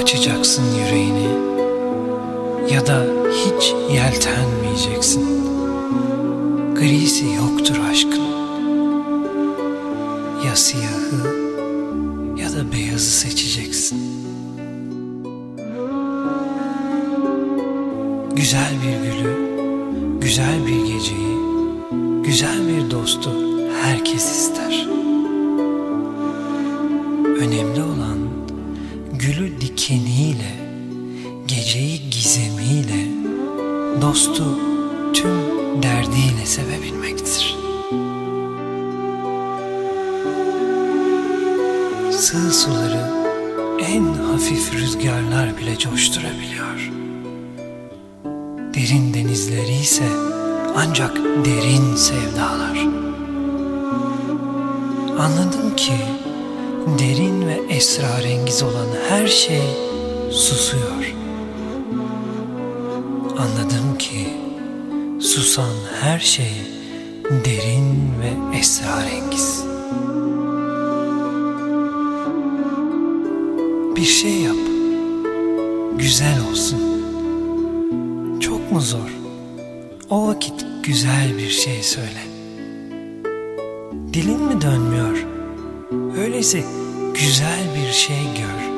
açacaksın yüreğini ya da hiç yeltenmeyeceksin. Grisi yoktur aşkın. Ya siyahı ya da beyazı seçeceksin. Güzel bir gülü, güzel bir geceyi, güzel bir dostu herkes ister. Önemli olan gülü dikeniyle, geceyi gizemiyle, dostu tüm derdiyle sevebilmektir. Sığ suları en hafif rüzgarlar bile coşturabiliyor. Derin denizleri ise ancak derin sevdalar. Anladım ki derin ve esrarengiz olan her şey susuyor. Anladım ki susan her şey derin ve esrarengiz. Bir şey yap. Güzel olsun. Çok mu zor? O vakit güzel bir şey söyle. Dilin mi dönmüyor? Öyleyse güzel bir şey gör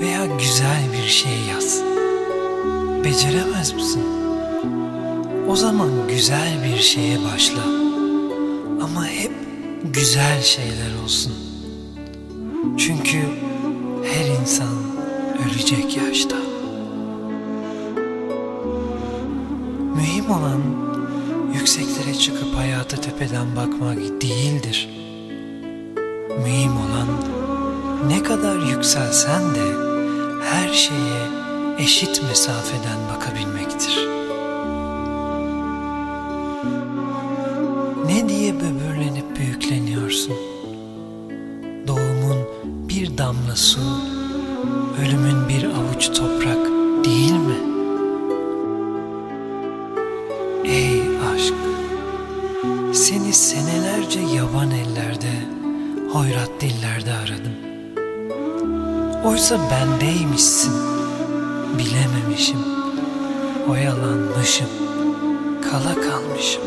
veya güzel bir şey yaz. Beceremez misin? O zaman güzel bir şeye başla. Ama hep güzel şeyler olsun. Çünkü her insan ölecek yaşta. Mühim olan yükseklere çıkıp hayata tepeden bakmak değildir. Mühim olan ne kadar yükselsen de her şeye eşit mesafeden bakabilmektir. Ne diye böbürlenip büyükleniyorsun? Doğumun bir damla su, ölümün hoyrat dillerde aradım. Oysa bendeymişsin, bilememişim, oyalanmışım, kala kalmışım.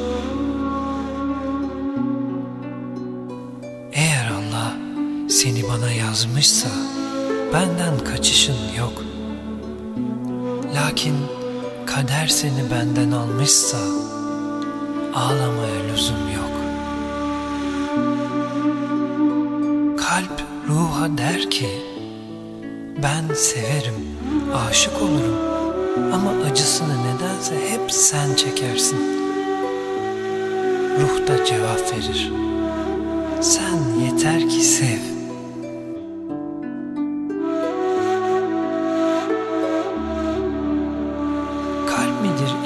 Eğer Allah seni bana yazmışsa benden kaçışın yok. Lakin kader seni benden almışsa ağlamaya lüzum yok. Kalp ruha der ki ben severim, aşık olurum ama acısını nedense hep sen çekersin. Ruh da cevap verir. Sen yeter ki sev.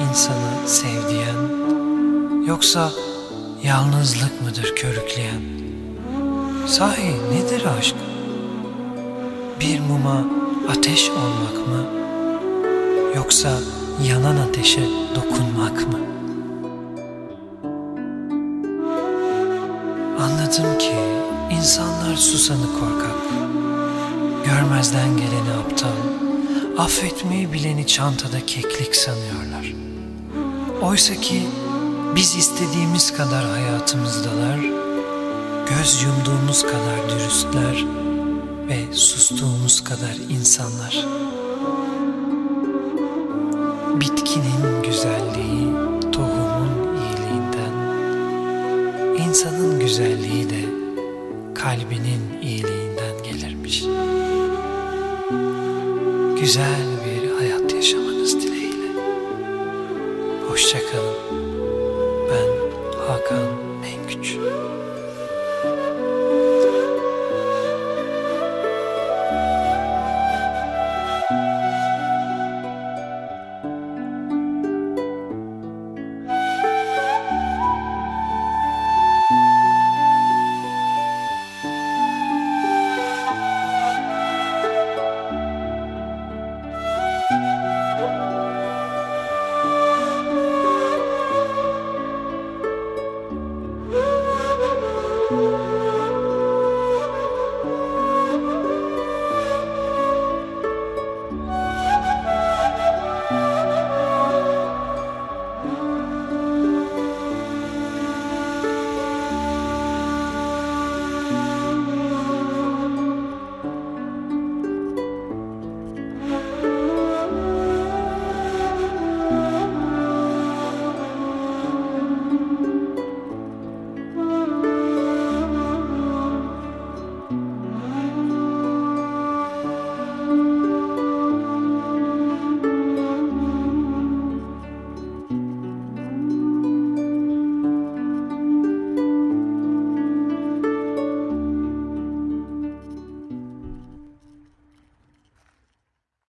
İnsanı sevdiyen yoksa yalnızlık mıdır körükleyen? Sahi nedir aşk? Bir muma ateş olmak mı yoksa yanan ateşe dokunmak mı? Anladım ki insanlar susanı korkak, görmezden geleni aptal, affetmeyi bileni çantada keklik sanıyorlar. Oysa ki biz istediğimiz kadar hayatımızdalar, göz yumduğumuz kadar dürüstler ve sustuğumuz kadar insanlar. Bitkinin güzelliği tohumun iyiliğinden, insanın güzelliği de kalbinin iyiliğinden gelirmiş. Güzel